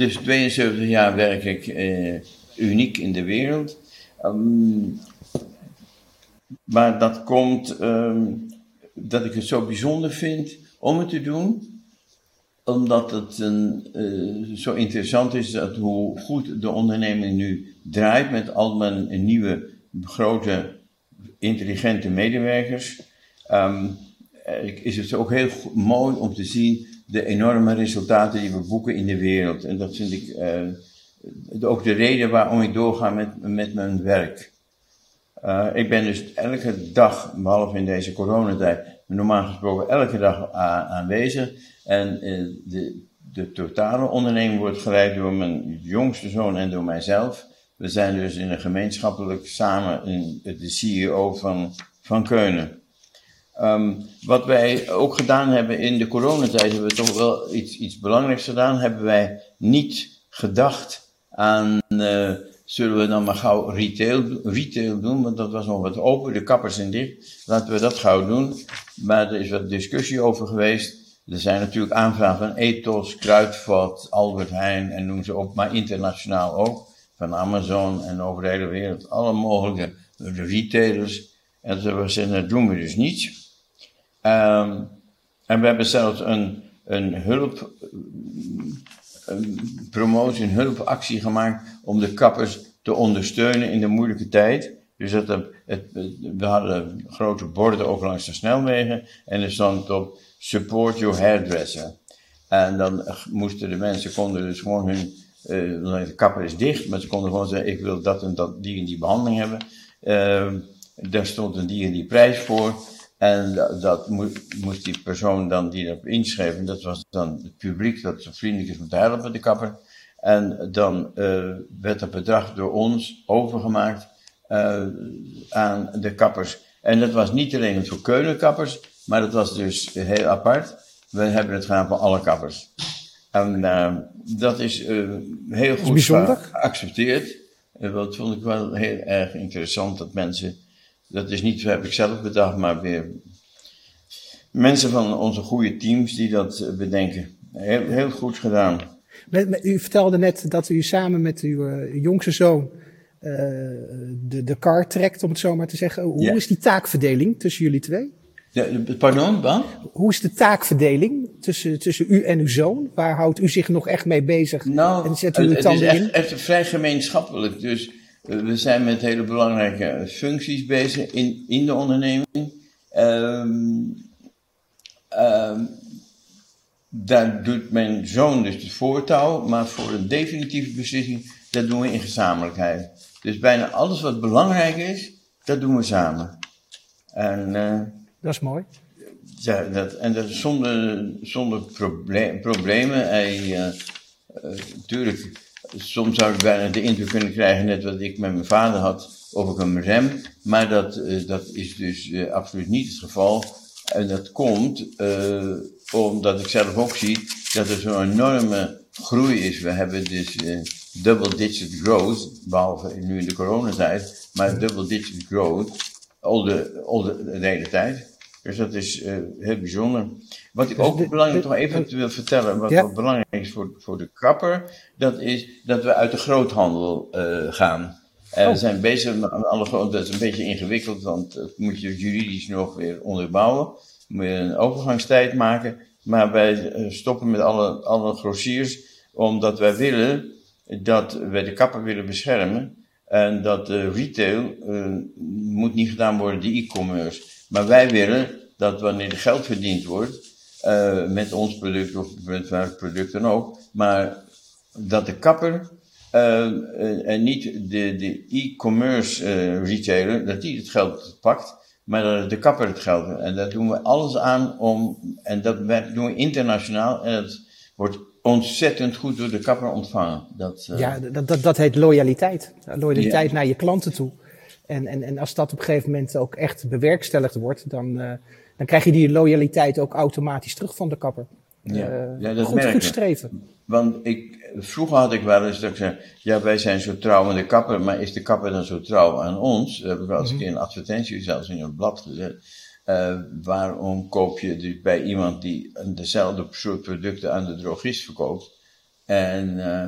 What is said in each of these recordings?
dus 72 jaar werk ik eh, uniek in de wereld. Ehm, maar dat komt ehm, dat ik het zo bijzonder vind om het te doen omdat het een, eh, zo interessant is dat hoe goed de onderneming nu draait met al mijn nieuwe grote intelligente medewerkers. Ehm, is het ook heel mooi om te zien de enorme resultaten die we boeken in de wereld. En dat vind ik uh, ook de reden waarom ik doorga met, met mijn werk. Uh, ik ben dus elke dag, behalve in deze coronatijd, normaal gesproken elke dag aanwezig. En uh, de, de totale onderneming wordt geleid door mijn jongste zoon en door mijzelf. We zijn dus in een gemeenschappelijk samen de CEO van, van Keunen. Um, wat wij ook gedaan hebben in de coronatijd, hebben we toch wel iets, iets belangrijks gedaan. Hebben wij niet gedacht aan, uh, zullen we dan maar gauw retail, retail doen, want dat was nog wat open, de kappers zijn dicht. Laten we dat gauw doen. Maar er is wat discussie over geweest. Er zijn natuurlijk aanvragen van Ethos, Kruidvat, Albert Heijn en noem ze op, maar internationaal ook. Van Amazon en over de hele wereld. Alle mogelijke retailers. En ze zeggen, dat doen we dus niet. Um, en we hebben zelfs een, een hulp, een promotie, een hulpactie gemaakt om de kappers te ondersteunen in de moeilijke tijd. Dus dat het, we hadden grote borden ook langs de snelwegen en er stond op support your hairdresser. En dan moesten de mensen, konden dus gewoon hun, uh, de kapper is dicht, maar ze konden gewoon zeggen, ik wil dat en dat, die en die behandeling hebben. Uh, daar stond een die en die prijs voor. En dat moest die persoon dan die erop inschreven, dat was dan het publiek dat zo vriendelijk is om te helpen, de kapper. En dan uh, werd dat bedrag door ons overgemaakt uh, aan de kappers. En dat was niet alleen voor Keulenkappers, maar dat was dus heel apart. We hebben het gedaan voor alle kappers. En uh, dat is heel goed geaccepteerd. dat vond ik wel heel erg interessant dat mensen dat is niet, heb ik zelf bedacht, maar weer mensen van onze goede teams die dat eh, bedenken. Heel, heel goed gedaan. U vertelde net dat u samen met uw uh, jongste zoon uh, de, de kar trekt, om het zo maar te zeggen. Hoe is die taakverdeling tussen jullie twee? Ja, pardon, wat? Hoe is de taakverdeling tussen, tussen u en uw zoon? Waar houdt u zich nog echt mee bezig? Nou, en zet u het, het is echt, echt vrij gemeenschappelijk. Dus we zijn met hele belangrijke functies bezig in, in de onderneming. Um, um, daar doet mijn zoon dus het voortouw, maar voor een definitieve beslissing, dat doen we in gezamenlijkheid. Dus bijna alles wat belangrijk is, dat doen we samen. En, uh, dat is mooi. Ja, dat, en dat is zonder, zonder problemen. Hij, uh, uh, natuurlijk soms zou ik bijna de indruk kunnen krijgen, net wat ik met mijn vader had, ik een rem. Maar dat, uh, dat is dus uh, absoluut niet het geval. En dat komt uh, omdat ik zelf ook zie dat er zo'n enorme groei is. We hebben dus double digit growth, behalve nu in de coronatijd, maar double digit growth al de, al de hele tijd. Dus dat is uh, heel bijzonder. Wat ik dus ook belangrijk nog even wil vertellen, wat, ja. belangrijk is voor, voor de kapper, dat is dat we uit de groothandel uh, gaan. En oh. we zijn bezig met alle grote, dat is een beetje ingewikkeld, want dat moet je juridisch nog weer onderbouwen. Moet je een overgangstijd maken. Maar wij uh, stoppen met alle, alle grossiers, omdat wij willen dat wij de kapper willen beschermen. En dat retail moet niet gedaan worden, die e-commerce. Maar wij willen dat wanneer er geld verdiend wordt, uh, met ons product of met welk product dan ook, maar dat de kapper uh, en niet de, de e-commerce retailer, dat die het geld pakt, maar dat de kapper het geld. En daar doen we alles aan om, en dat doen we internationaal, en dat wordt ontzettend goed door de kapper ontvangen. Dat, ja, dat, dat, dat heet loyaliteit. Loyaliteit ja. naar je klanten toe. En, en, en als dat op een gegeven moment ook echt bewerkstelligd wordt, dan, uh, dan krijg je die loyaliteit ook automatisch terug van de kapper. Ja, ja dat goed, merk goed streven. Want ik, vroeger had ik wel eens dat ik zei, ja wij zijn zo trouw aan de kapper, maar is de kapper dan zo trouw aan ons? Dat heb ik wel eens een keer een advertentie zelfs in een blad gezet. Uh, waarom koop je dus bij iemand die dezelfde soort producten aan de drogist verkoopt, En, uh,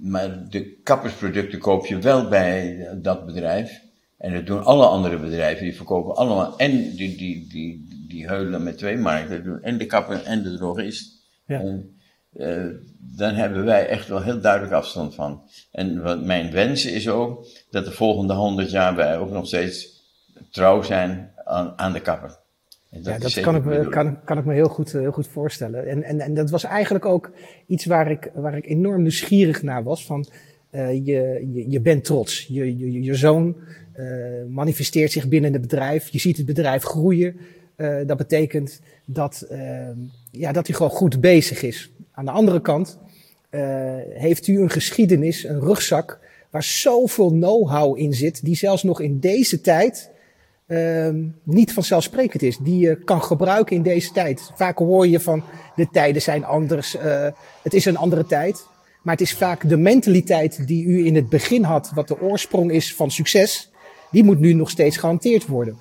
maar de kappersproducten koop je wel bij dat bedrijf. En dat doen alle andere bedrijven, die verkopen allemaal en die, die, die, die heulen met twee markten, en de kapper en de drogist. Ja. En, uh, dan hebben wij echt wel heel duidelijk afstand van. En wat mijn wens is ook, dat de volgende honderd jaar wij ook nog steeds trouw zijn aan, aan de kapper. Dat ja, dat kan ik, me, kan, kan ik me heel goed, heel goed voorstellen. En, en, en dat was eigenlijk ook iets waar ik, waar ik enorm nieuwsgierig naar was. Van, uh, je, je, je bent trots. Je, je, je zoon uh, manifesteert zich binnen het bedrijf. Je ziet het bedrijf groeien. Uh, dat betekent dat, ja, dat hij gewoon goed bezig is. Aan de andere kant heeft u een geschiedenis, een rugzak, waar zoveel know-how in zit, die zelfs nog in deze tijd niet vanzelfsprekend is, die je kan gebruiken in deze tijd. Vaak hoor je van de tijden zijn anders, uh, het is een andere tijd. Maar het is vaak de mentaliteit die u in het begin had, wat de oorsprong is van succes, die moet nu nog steeds gehanteerd worden.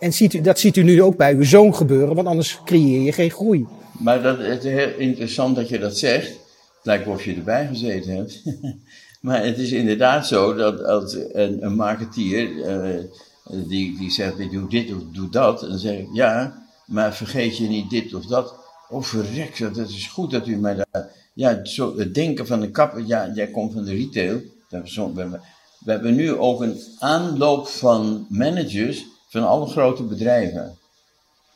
En ziet u, dat ziet u nu ook bij uw zoon gebeuren, want anders creëer je geen groei. Maar dat, het is heel interessant dat je dat zegt. Het lijkt of je erbij gezeten hebt. maar het is inderdaad zo dat als een, een marketeer, uh, die, die zegt, ik doe dit of doe dat. En dan zeg ik, ja, maar vergeet je niet dit of dat. Oh, verrek, dat is goed dat u mij daar... Ja, zo, het denken van de kapper, ja, jij komt van de retail. We hebben nu ook een aanloop van managers van alle grote bedrijven.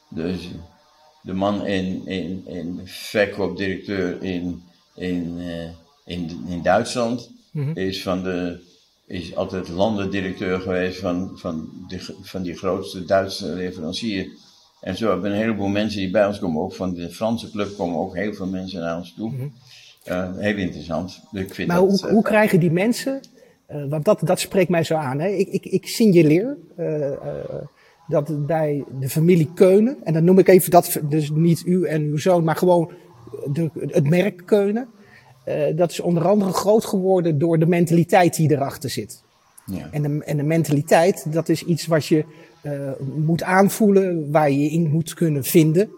Dus de man in, in, in verkoopdirecteur in, in, uh, in, in Duitsland mm -hmm. is van de is altijd landendirecteur geweest van, van, de, van die grootste Duitse leverancier. En zo hebben een heleboel mensen die bij ons komen, ook van de Franse club komen ook heel veel mensen naar ons toe. Mm heel interessant. Ik vind maar hoe, uh, hoe krijgen die mensen, uh, want dat, dat spreekt mij zo aan. Hè? Ik, ik, ik signaleer dat bij de familie Keunen, en dan noem ik even dat, dus niet u en uw zoon, maar gewoon de, het merk Keunen. Uh, dat is onder andere groot geworden door de mentaliteit die erachter zit. Ja. En, de, en de mentaliteit, dat is iets wat je uh, moet aanvoelen, waar je je in moet kunnen vinden.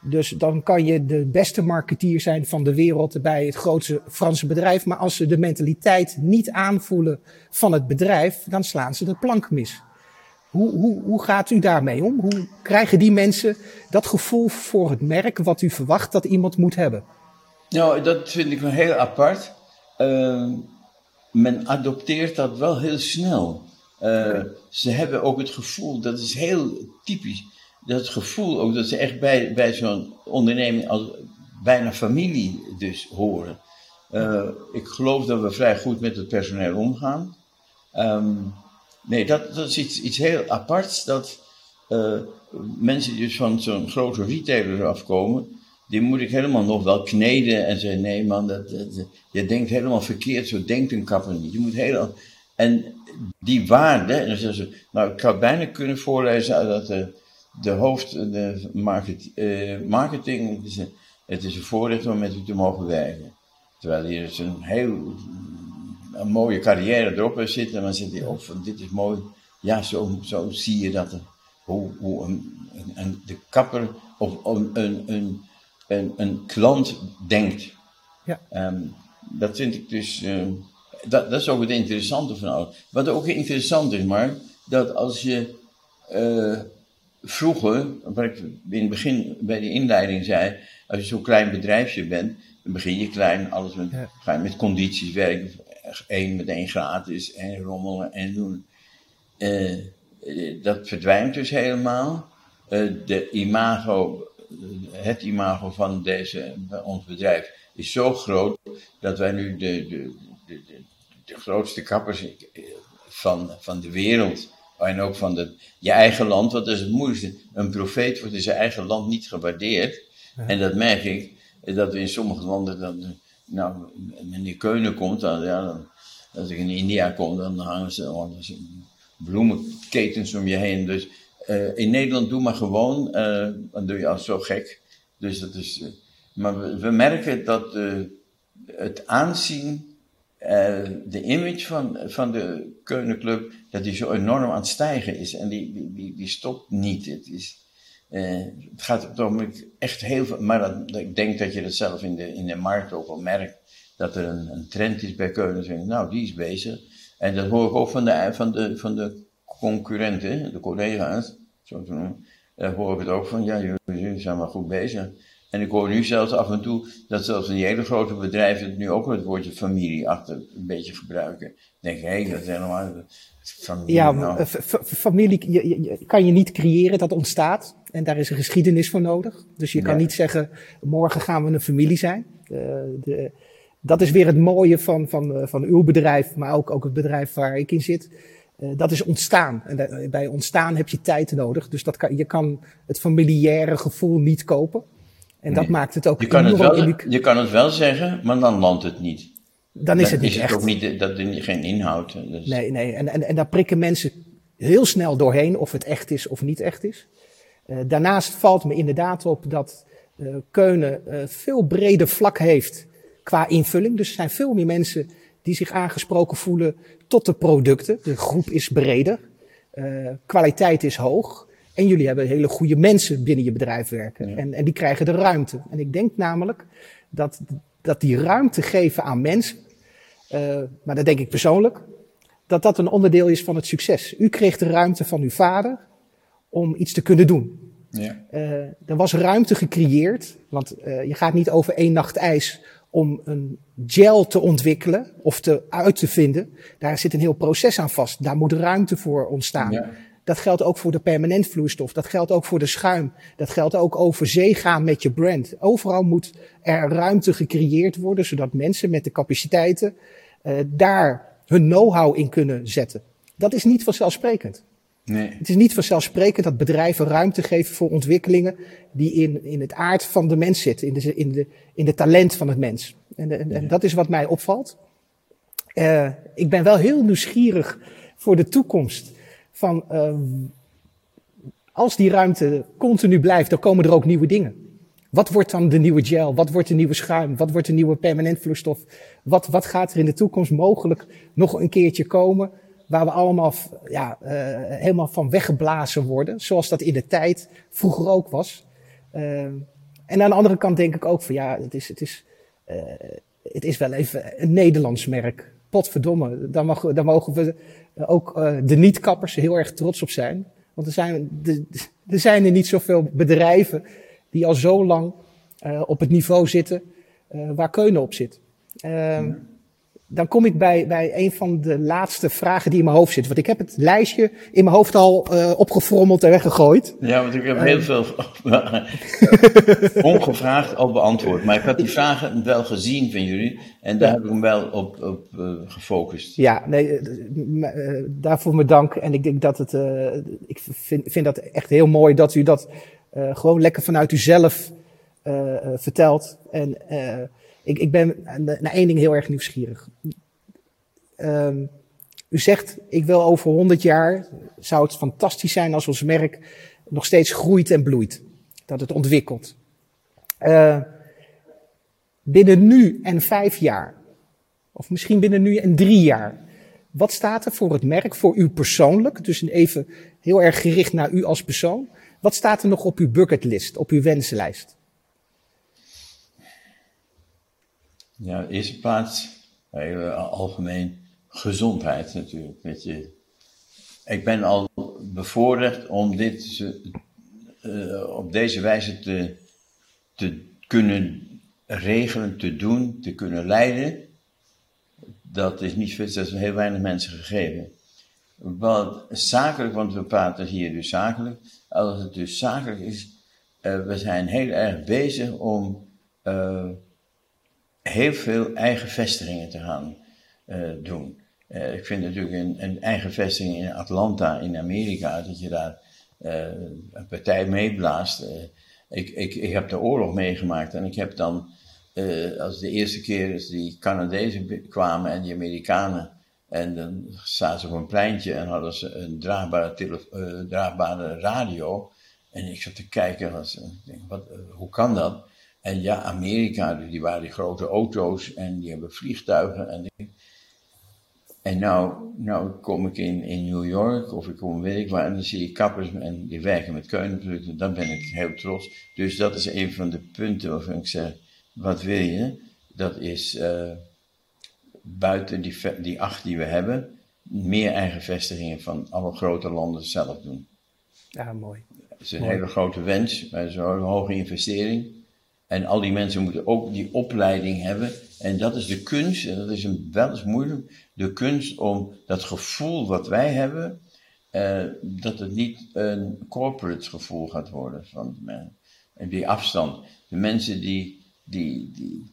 Dus dan kan je de beste marketeer zijn van de wereld bij het grootste Franse bedrijf. Maar als ze de mentaliteit niet aanvoelen van het bedrijf, dan slaan ze de plank mis. Hoe, hoe, hoe gaat u daarmee om? Hoe krijgen die mensen dat gevoel voor het merk wat u verwacht dat iemand moet hebben? Nou, dat vind ik wel heel apart. Uh, men adopteert dat wel heel snel. Uh, Ze hebben ook het gevoel, dat is heel typisch, dat gevoel ook dat ze echt bij, bij zo'n onderneming als bijna familie dus horen. Uh, ik geloof dat we vrij goed met het personeel omgaan. Um, nee, dat, dat is iets, iets heel aparts, dat uh, mensen die dus van zo'n grote retailer afkomen, die moet ik helemaal nog wel kneden en zeggen, nee man, dat, je denkt helemaal verkeerd, zo denkt een kapper niet. Je moet helemaal, en die waarde, en ze, nou ik had bijna kunnen voorlezen dat de, de hoofd, de uh, marketing, het is, een, het is een voorrecht om met u te mogen werken. Terwijl hier is een heel, een mooie carrière erop zit en dan zit hij, oh dit is mooi, ja zo, zo zie je dat, hoe, hoe een, een, de kapper of een, een, een een, een klant denkt. Ja. Um, dat vind ik dus, uh, dat, dat is ook het interessante van alles. Wat ook interessant is, maar dat als je uh, vroeger, wat ik in het begin bij de inleiding zei, als je zo'n klein bedrijfje bent, dan begin je klein, alles met, ja. ga je met condities werken, één met één gratis en rommelen en doen. Uh, dat verdwijnt dus helemaal. de imago het imago van deze, ons bedrijf is zo groot dat wij nu de, de, de, de, grootste kappers van, van de wereld en ook van de, je eigen land, want dat is het moeilijkste. Een profeet wordt in zijn eigen land niet gewaardeerd. En dat merk ik, dat in sommige landen, dan, nou, meneer Keunen komt, dan, ja, dan, als ik in India kom, dan hangen ze, oh, bloemenketens om je heen. Dus uh, in Nederland doe maar gewoon, uh, dan doe je al zo gek. Dus dat is, uh, maar we, merken dat het aanzien, de image van, van de Keunenclub, dat die zo enorm aan het stijgen is. En die, die, die, stopt niet. Het, is, het gaat ogenblik echt heel veel, maar dat, ik denk dat je dat zelf in de, in de markt ook al merkt. dat er een, een trend is bij Keulen. Nou, die is bezig. En dat hoor ik ook van de, van de, van de concurrenten, de collega's, zo te noemen. Daar hoor ik het ook van, ja, jullie zijn wel goed bezig. En ik hoor nu zelfs af en toe dat zelfs in die hele grote bedrijven nu ook het woordje familie achter een beetje gebruiken. Dan denk ik, hé, hey, dat is helemaal familie. Ja, nou. Eh, familie je, je, kan je niet creëren, dat ontstaat. En daar is een geschiedenis voor nodig. Dus je kan niet zeggen, morgen gaan we een familie zijn. de, dat is weer het mooie van, van, eh, van uw bedrijf, maar ook, ook het bedrijf waar ik in zit. Uh, dat is ontstaan. En bij ontstaan heb je tijd nodig. Dus dat kan, je kan het familiaire gevoel niet kopen. En dat maakt het ook je kan het, wel, je kan het wel zeggen, maar dan landt het niet. Dan is het niet is echt. ook niet, dat is geen inhoud. Dus. Nee, nee. En, en, en daar prikken mensen heel snel doorheen of het echt is of niet echt is. Uh, daarnaast valt me inderdaad op dat uh, Keunen uh, veel breder vlak heeft qua invulling. Dus er zijn veel meer mensen die zich aangesproken voelen tot de producten. De groep is breder, kwaliteit is hoog. En jullie hebben hele goede mensen binnen je bedrijf werken. En, en die krijgen de ruimte. En ik denk namelijk dat, dat die ruimte geven aan mensen, uh, maar dat denk ik persoonlijk, dat dat een onderdeel is van het succes. U kreeg de ruimte van uw vader om iets te kunnen doen. Ja. Uh, er was ruimte gecreëerd, want uh, je gaat niet over één nacht ijs om een gel te ontwikkelen of te uit te vinden. Daar zit een heel proces aan vast. Daar moet ruimte voor ontstaan. Ja. Dat geldt ook voor de permanent vloeistof. Dat geldt ook voor de schuim. Dat geldt ook over zee gaan met je brand. Overal moet er ruimte gecreëerd worden, zodat mensen met de capaciteiten uh, daar hun know-how in kunnen zetten. Dat is niet vanzelfsprekend. Nee. Het is niet vanzelfsprekend dat bedrijven ruimte geven voor ontwikkelingen die in, in het aard van de mens zitten, in de, in de, in de talent van het mens. En, en, en dat is wat mij opvalt. Uh, ik ben wel heel nieuwsgierig voor de toekomst van uh, als die ruimte continu blijft, dan komen er ook nieuwe dingen. Wat wordt dan de nieuwe gel? Wat wordt de nieuwe schuim? Wat wordt de nieuwe permanent vloeistof? Wat, wat gaat er in de toekomst mogelijk nog een keertje komen waar we allemaal ja, uh, helemaal van weggeblazen worden, zoals dat in de tijd vroeger ook was. Uh, en aan de andere kant denk ik ook van ja, het is, het is, uh, het is wel even een Nederlands merk. Potverdomme, daar, mag, daar mogen we ook de niet-kappers heel erg trots op zijn. Want er zijn, de, er zijn er niet zoveel bedrijven die al zo lang op het niveau zitten waar Keunen op zit. Ja dan kom ik bij, bij een van de laatste vragen die in mijn hoofd zit. Want ik heb het lijstje in mijn hoofd al uh, opgefrommeld en weggegooid. Ja, want ik heb heel veel ongevraagd al beantwoord. Maar ik had die vragen wel gezien van jullie. En daar heb ik hem wel op, op uh, gefocust. Ja, nee, daarvoor mijn dank. En ik denk dat het. ik vind, vind dat echt heel mooi dat u dat gewoon lekker vanuit uzelf vertelt. En ik, ik ben naar één ding heel erg nieuwsgierig. Um, u zegt, ik wil over 100 jaar, zou het fantastisch zijn als ons merk nog steeds groeit en bloeit. Dat het ontwikkelt. Uh, binnen nu en vijf jaar, of misschien binnen nu en drie jaar, wat staat er voor het merk, voor u persoonlijk? Dus even heel erg gericht naar u als persoon. Wat staat er nog op uw bucketlist, op uw wensenlijst? Ja, in eerste plaats, heel algemeen, gezondheid natuurlijk. Weet je. Ik ben al bevoorrecht om dit uh, op deze wijze te, te kunnen regelen, te doen, te kunnen leiden. Dat is niet veel, dat is heel weinig mensen gegeven. Wat zakelijk, want we praten hier dus zakelijk. Als het dus zakelijk is, uh, we zijn heel erg bezig om heel veel eigen vestigingen te gaan uh, doen. Uh, ik vind natuurlijk een, een, eigen vestiging in Atlanta in Amerika, dat je daar uh, een partij meeblaast. ik, ik, ik heb de oorlog meegemaakt en ik heb dan, als de eerste keer is die Canadezen kwamen en die Amerikanen, en dan zaten ze op een pleintje en hadden ze een draagbare, draagbare radio. En ik zat te kijken, was, wat, hoe kan dat? En ja, Amerika, die waren die grote auto's en die hebben vliegtuigen. En, en nou, nou kom ik in, in New York of ik kom weet ik waar en dan zie je kappers en die werken met keunenproducten. Dan ben ik heel trots. Dus dat is een van de punten waarvan ik zeg, wat wil je? dat is buiten die, die acht die we hebben, meer eigen vestigingen van alle grote landen zelf doen. Ja, mooi. Het is een hele grote wens, maar zo'n hoge investering. En al die mensen moeten ook die opleiding hebben. En dat is de kunst, en dat is een, wel eens moeilijk, de kunst om dat gevoel wat wij hebben, uh, dat het niet een corporate gevoel gaat worden. Van, en die afstand. De mensen die, die, die,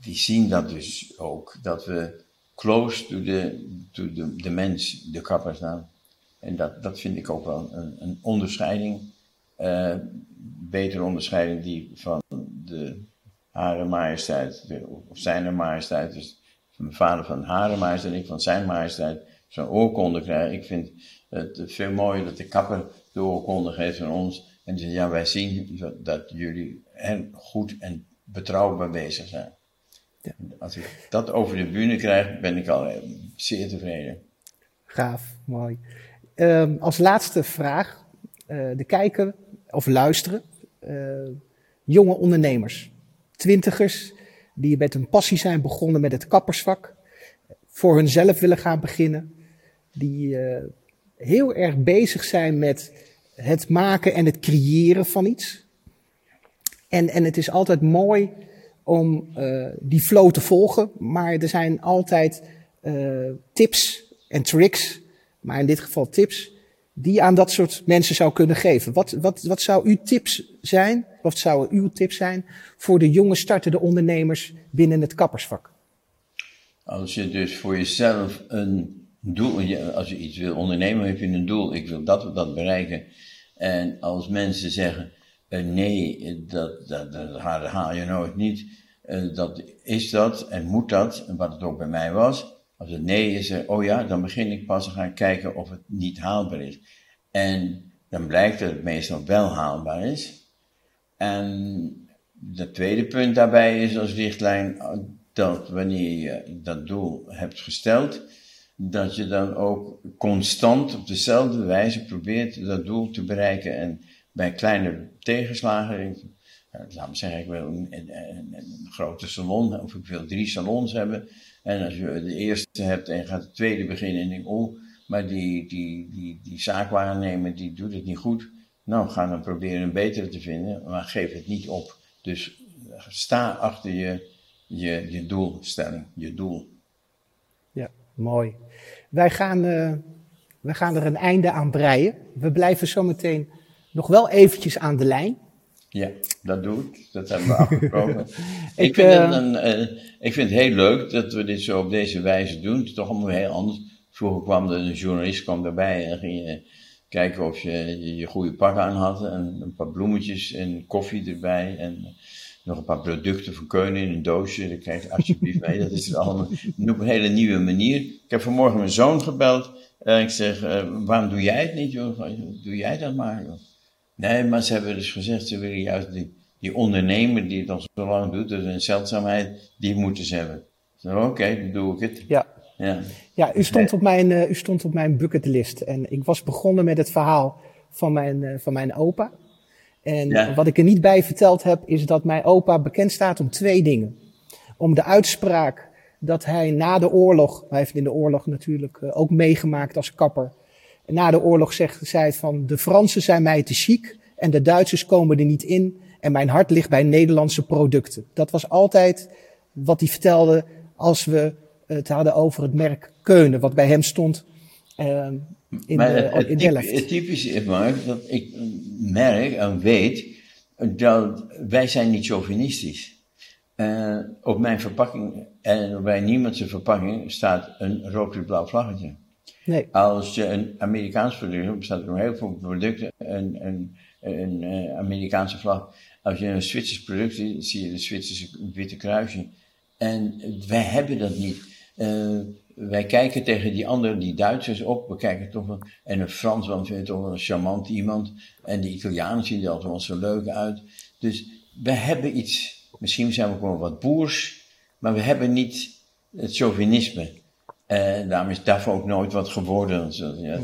die zien dat dus ook, dat we close to the, to the, de mens, de kapper staan. En dat, dat vind ik ook wel een, een onderscheiding, uh, betere onderscheiding die van de Hare Majesteit, of zijn Majesteit, dus van mijn vader van Hare Majesteit en ik van zijn Majesteit, zo'n oorkonde krijgen. Ik vind het veel mooier dat de kapper de oorkonde geeft van ons. En zegt, ja, wij zien dat jullie goed en betrouwbaar bezig zijn. Ja. Als ik dat over de bühne krijg, ben ik al zeer tevreden. Gaaf, mooi. Um, als laatste vraag. Uh, de kijken of luisteren. Uh, jonge ondernemers. Twintigers die met een passie zijn begonnen met het kappersvak. Voor hunzelf willen gaan beginnen. Die uh, heel erg bezig zijn met het maken en het creëren van iets. En, en het is altijd mooi om uh, die flow te volgen, maar er zijn altijd tips en tricks, maar in dit geval tips, die aan dat soort mensen zou kunnen geven. Wat, wat, wat zou uw tips zijn, wat zouden uw tips zijn voor de jonge startende ondernemers binnen het kappersvak? Als je dus voor jezelf een doel, als je iets wil ondernemen, heb je een doel. Ik wil dat dat bereiken. En als mensen zeggen, uh, nee, dat, dat, dat, haal je nooit niet. Uh, dat is dat en moet dat, wat het ook bij mij was. Als het nee is, uh, oh ja, dan begin ik pas te gaan kijken of het niet haalbaar is. En dan blijkt dat het meestal wel haalbaar is. En het tweede punt daarbij is als richtlijn dat wanneer je dat doel hebt gesteld, dat je dan ook constant op dezelfde wijze probeert dat doel te bereiken. En bij kleine tegenslagen, laat me zeggen, ik wil een, een, een, grote salon, of ik wil drie salons hebben. En als je de eerste hebt en gaat de tweede beginnen en denk, oh, maar die, die, die, die zaakwaarnemer die doet het niet goed. Nou, ga dan proberen een betere te vinden, maar geef het niet op. Dus sta achter je, je, je doelstelling, je doel. Ja, mooi. Wij gaan, uh, wij gaan er een einde aan breien. We blijven zometeen nog wel eventjes aan de lijn. Ja, dat doe ik. Dat hebben we afgesproken. ik, ik, vind uh, het een, uh, ik vind het heel leuk dat we dit zo op deze wijze doen. Het is toch allemaal heel anders. Vroeger kwam er een journalist kwam erbij en ging je kijken of je je goede pak aan had. En een paar bloemetjes en koffie erbij. En nog een paar producten van Keunen in een doosje. Dat krijg je alsjeblieft mee. Dat is het allemaal op een hele nieuwe manier. Ik heb vanmorgen mijn zoon gebeld. En ik zeg, uh, waarom doe jij het niet, joh? Doe jij dat maar, joh. Nee, maar ze hebben dus gezegd, ze willen juist die, die ondernemer die het al zo lang doet, dus een zeldzaamheid, die moeten ze hebben. Oké, okay, dan doe ik het. Ja. Ja, ja u, stond op mijn, uh, u stond op mijn bucketlist. En ik was begonnen met het verhaal van mijn, uh, van mijn opa. En ja. wat ik er niet bij verteld heb, is dat mijn opa bekend staat om twee dingen. Om de uitspraak dat hij na de oorlog, hij heeft in de oorlog natuurlijk uh, ook meegemaakt als kapper. Na de oorlog zegt, zei van de Fransen zijn mij te chic en de Duitsers komen er niet in en mijn hart ligt bij Nederlandse producten. Dat was altijd wat hij vertelde als we het hadden over het merk Keunen, wat bij hem stond uh, in, maar het, de, in Delft. Het typische is maar dat ik merk en weet dat wij zijn niet chauvinistisch. Uh, op mijn verpakking en bij niemand zijn verpakking staat een rood blauw vlaggetje. Nee. Als je een Amerikaans product bestaat er heel veel producten een, een, een, een Amerikaanse vlag. Als je een Zwitsers product ziet, zie je de Zwitserse witte kruisje. En wij hebben dat niet. Uh, wij kijken tegen die anderen, die Duitsers op, we kijken toch wel, en een Fransman vindt toch wel een charmant iemand, en de Italianen zien er altijd wel zo leuk uit. Dus we hebben iets, misschien zijn we gewoon wat boers, maar we hebben niet het chauvinisme. En daarom is daarvoor ook nooit wat geworden. Ja,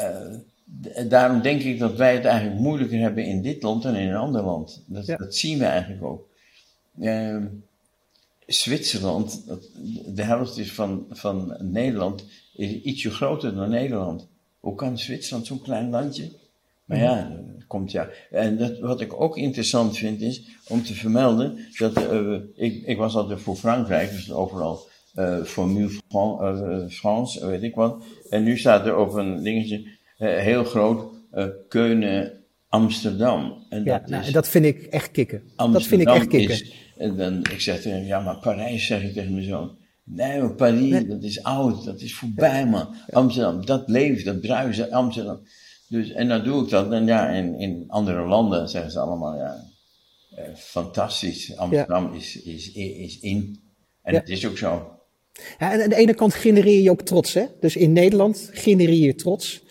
uh, daarom denk ik dat wij het eigenlijk moeilijker hebben in dit land dan in een ander land. Dat, ja. dat zien we eigenlijk ook. ehm, Zwitserland, de helft is van, van Nederland, is ietsje groter dan Nederland. Hoe kan Zwitserland zo'n klein landje? Maar ja, dat komt ja. En dat, wat ik ook interessant vind is om te vermelden dat uh, ik, ik was altijd voor Frankrijk, dus overal uh, Formule Fran, uh, France, weet ik wat. En nu staat er op een dingetje heel groot Keunen Amsterdam. En ja, dat, nou, is, dat vind ik echt kicken. Amsterdam dat vind ik echt kicken. Is, en dan, ik zeg tegen ja, maar Parijs, zeg ik tegen mijn zoon. Nee, maar Parijs, dat is oud, dat is voorbij, man. Amsterdam, dat leeft, dat bruisen, Amsterdam. Dus, en dan doe ik dat. En ja, in, in andere landen zeggen ze allemaal, ja, eh, fantastisch. Amsterdam is, is, is in. En het is ook zo. Ja, en aan de ene kant genereer je ook trots, hè? Dus in Nederland genereer je trots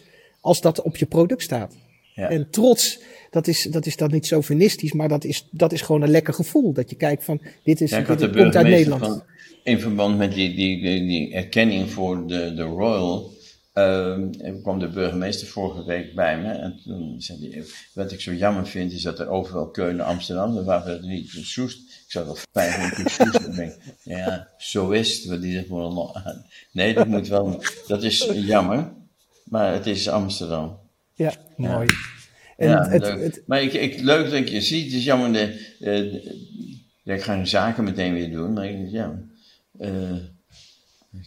als dat op je product staat. Ja. En trots, dat is, dat is dan niet sovinistisch, maar dat is, dat is gewoon een lekker gevoel. Dat je kijkt van, dit, is, dit, komt uit Nederland. Van, in verband met die, die, die, die erkenning voor de, de Royal, uh, kwam de burgemeester vorige week bij me. En toen zei hij, wat ik zo jammer vind, is dat er overal Keulen Amsterdam, waren we niet in Soest. Ik zou Soest. En denk, ja, zo is het. Die zegt nog, nee, dat moet wel, dat is jammer. Maar het is Amsterdam. Ja, mooi. En ja, het, het, maar ik, ik, leuk dat je ziet, het is jammer, de, uh, ik ga zaken meteen weer doen, maar ik, ja, uh,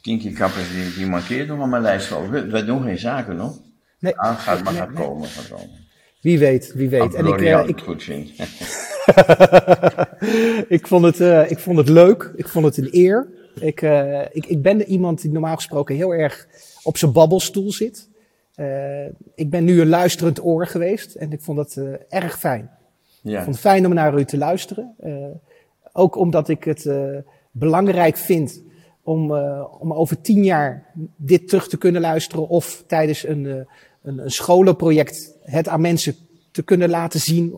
Kinky Kappers die, die markeert nog aan mijn lijst. Wij doen geen zaken nog. Nee. Ah, gaat maar gaat komen, gaat komen. Wie weet, wie weet. En ik, uh, ik goed vind. ik, vond het, uh, ik vond het leuk. Ik vond het een eer. Ik, uh, ik, ik ben iemand die normaal gesproken heel erg op zijn babbelstoel zit. Uh, ik ben nu een luisterend oor geweest en ik vond dat erg fijn. Ja. Ik vond het fijn om naar u te luisteren. Ook omdat ik het belangrijk vind om, om over tien jaar dit terug te kunnen luisteren of tijdens een, een, een scholenproject het aan mensen te kunnen laten zien,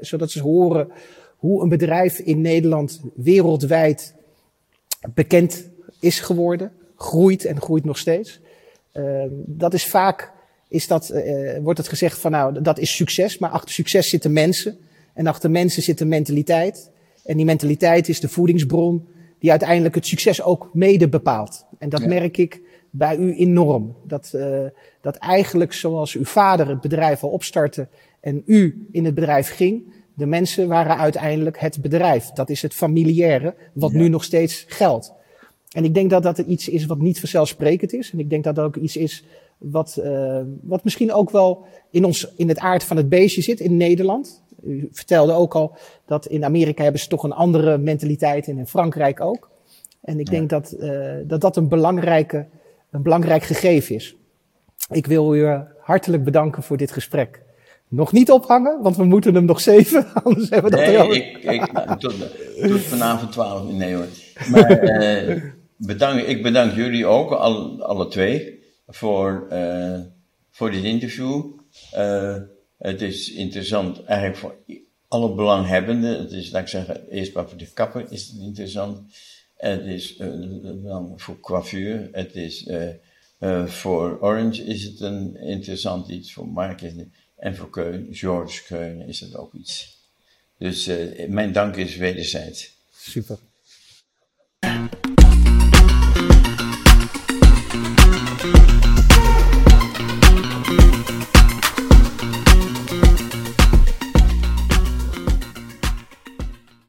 zodat ze horen hoe een bedrijf in Nederland wereldwijd bekend is geworden, groeit en groeit nog steeds. dat is vaak is dat, uh, wordt het gezegd van nou, dat is succes, maar achter succes zitten mensen. En achter mensen zit een mentaliteit. En die mentaliteit is de voedingsbron die uiteindelijk het succes ook mede bepaalt. En dat merk ik bij u enorm. Dat, uh, dat eigenlijk zoals uw vader het bedrijf al opstartte en u in het bedrijf ging, de mensen waren uiteindelijk het bedrijf. Dat is het familiaire, wat nu nog steeds geldt. En ik denk dat dat iets is wat niet vanzelfsprekend is. En ik denk dat dat ook iets is wat, uh, wat misschien ook wel in, ons, in het aard van het beestje zit in Nederland. U vertelde ook al dat in Amerika hebben ze toch een andere mentaliteit en in Frankrijk ook. En ik denk dat, uh, dat dat een, belangrijke, een belangrijk gegeven is. Ik wil u hartelijk bedanken voor dit gesprek. Nog niet ophangen, want we moeten hem nog zeven, anders hebben we dat nee, ik, ik, nou, tot, tot, vanavond twaalf, nee hoor. Maar uh, bedank, ik bedank jullie ook, alle, alle twee voor, uh, voor dit interview. Uh, het is interessant eigenlijk voor alle belanghebbenden. Het is, laat ik zeggen, eerst maar voor de kapper is het interessant. Het is uh, voor coiffure. Het is voor Orange is het een interessant iets. Voor Mark en voor Keun, George Keun is het ook iets. Dus mijn dank is wederzijds. Super.